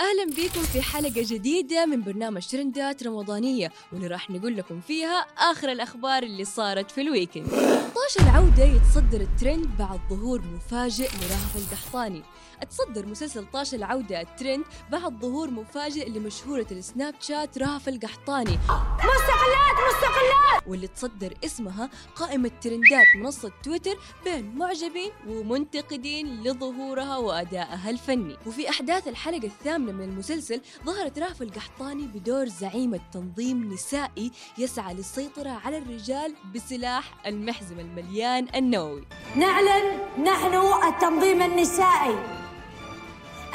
أهلا بكم في حلقة جديدة من برنامج ترندات رمضانية واللي راح نقول لكم فيها آخر الأخبار اللي صارت في ال weekend. طاش العودة يتصدر الترند بعد ظهور مفاجئ لرهف القحطاني. أتصدر مسلسل طاش العودة الترند بعد ظهور مفاجئ لمشهورة السناب شات رهف القحطاني. مستقلات واللي تصدر اسمها قائمة ترندات منصة تويتر بين معجبين ومنتقدين لظهورها وأدائها الفني. وفي أحداث الحلقة الثامنة من المسلسل ظهرت رهف القحطاني بدور زعيمة تنظيم نسائي يسعى للسيطرة على الرجال بسلاح المحزم المليان النووي. نعلن نحن التنظيم النسائي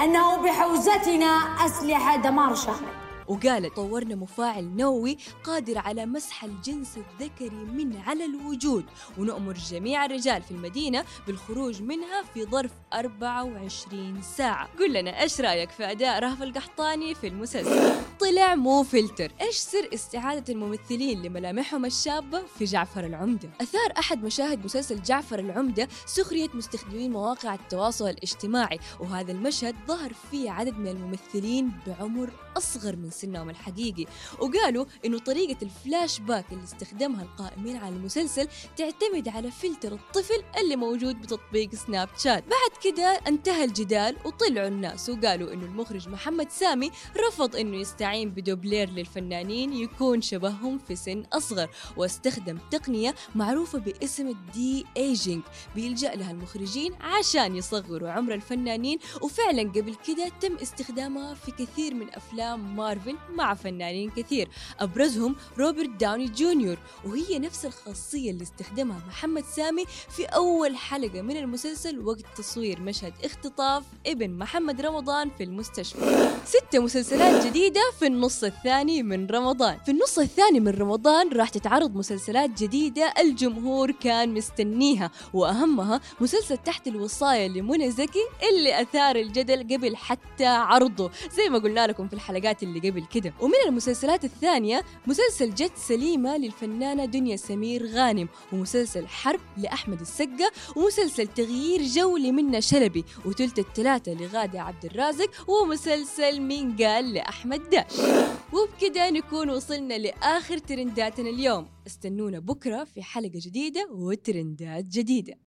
أنه بحوزتنا أسلحة دمار شامل وقالت طورنا مفاعل نووي قادر على مسح الجنس الذكري من على الوجود ونؤمر جميع الرجال في المدينة بالخروج منها في ظرف 24 ساعة. قل لنا إيش رأيك في أداء رهف القحطاني في المسلسل؟ طلع مو فلتر. إيش سر استعادة الممثلين لملامحهم الشابة في جعفر العمدة؟ أثار أحد مشاهد مسلسل جعفر العمدة سخرية مستخدمين مواقع التواصل الاجتماعي وهذا المشهد ظهر فيه عدد من الممثلين بعمر أصغر من سنهم الحقيقي. وقالوا إنه طريقة الفلاش باك اللي استخدمها القائمين على المسلسل تعتمد على فلتر الطفل اللي موجود بتطبيق سناب شات. بعد كده انتهى الجدال وطلعوا الناس وقالوا إنه المخرج محمد سامي رفض إنه يستعين بدوبلير للفنانين يكون شبههم في سن أصغر واستخدم تقنية معروفة باسم ال de-aging بيلجأ لها المخرجين عشان يصغروا عمر الفنانين. وفعلا قبل كده تم استخدامها في كثير من أفلام مارفل مع فنانين كثير. أبرزهم روبرت داوني جونيور وهي نفس الخاصية اللي استخدمها محمد سامي في أول حلقة من المسلسل وقت تصوير مشهد اختطاف ابن محمد رمضان في المستشفى. ستة مسلسلات جديدة في النص الثاني من رمضان. في النص الثاني من رمضان راح تتعرض مسلسلات جديدة الجمهور كان مستنيها وأهمها مسلسل تحت الوصاية لمنى زكي اللي أثار الجدل قبل حتى عرضه. زي ما قلنا لكم في الحلقات اللي قبل كده. ومن المسلسلات الثانية مسلسل جت سليمة للفنانة دنيا سمير غانم ومسلسل حرب لأحمد السقة ومسلسل تغيير جو لمنى شلبي وتلت التلاتة لغادة عبد الرازق ومسلسل مين قال لأحمد داش. وبكده نكون وصلنا لآخر ترنداتنا اليوم. استنونا بكرة في حلقة جديدة وترندات جديدة.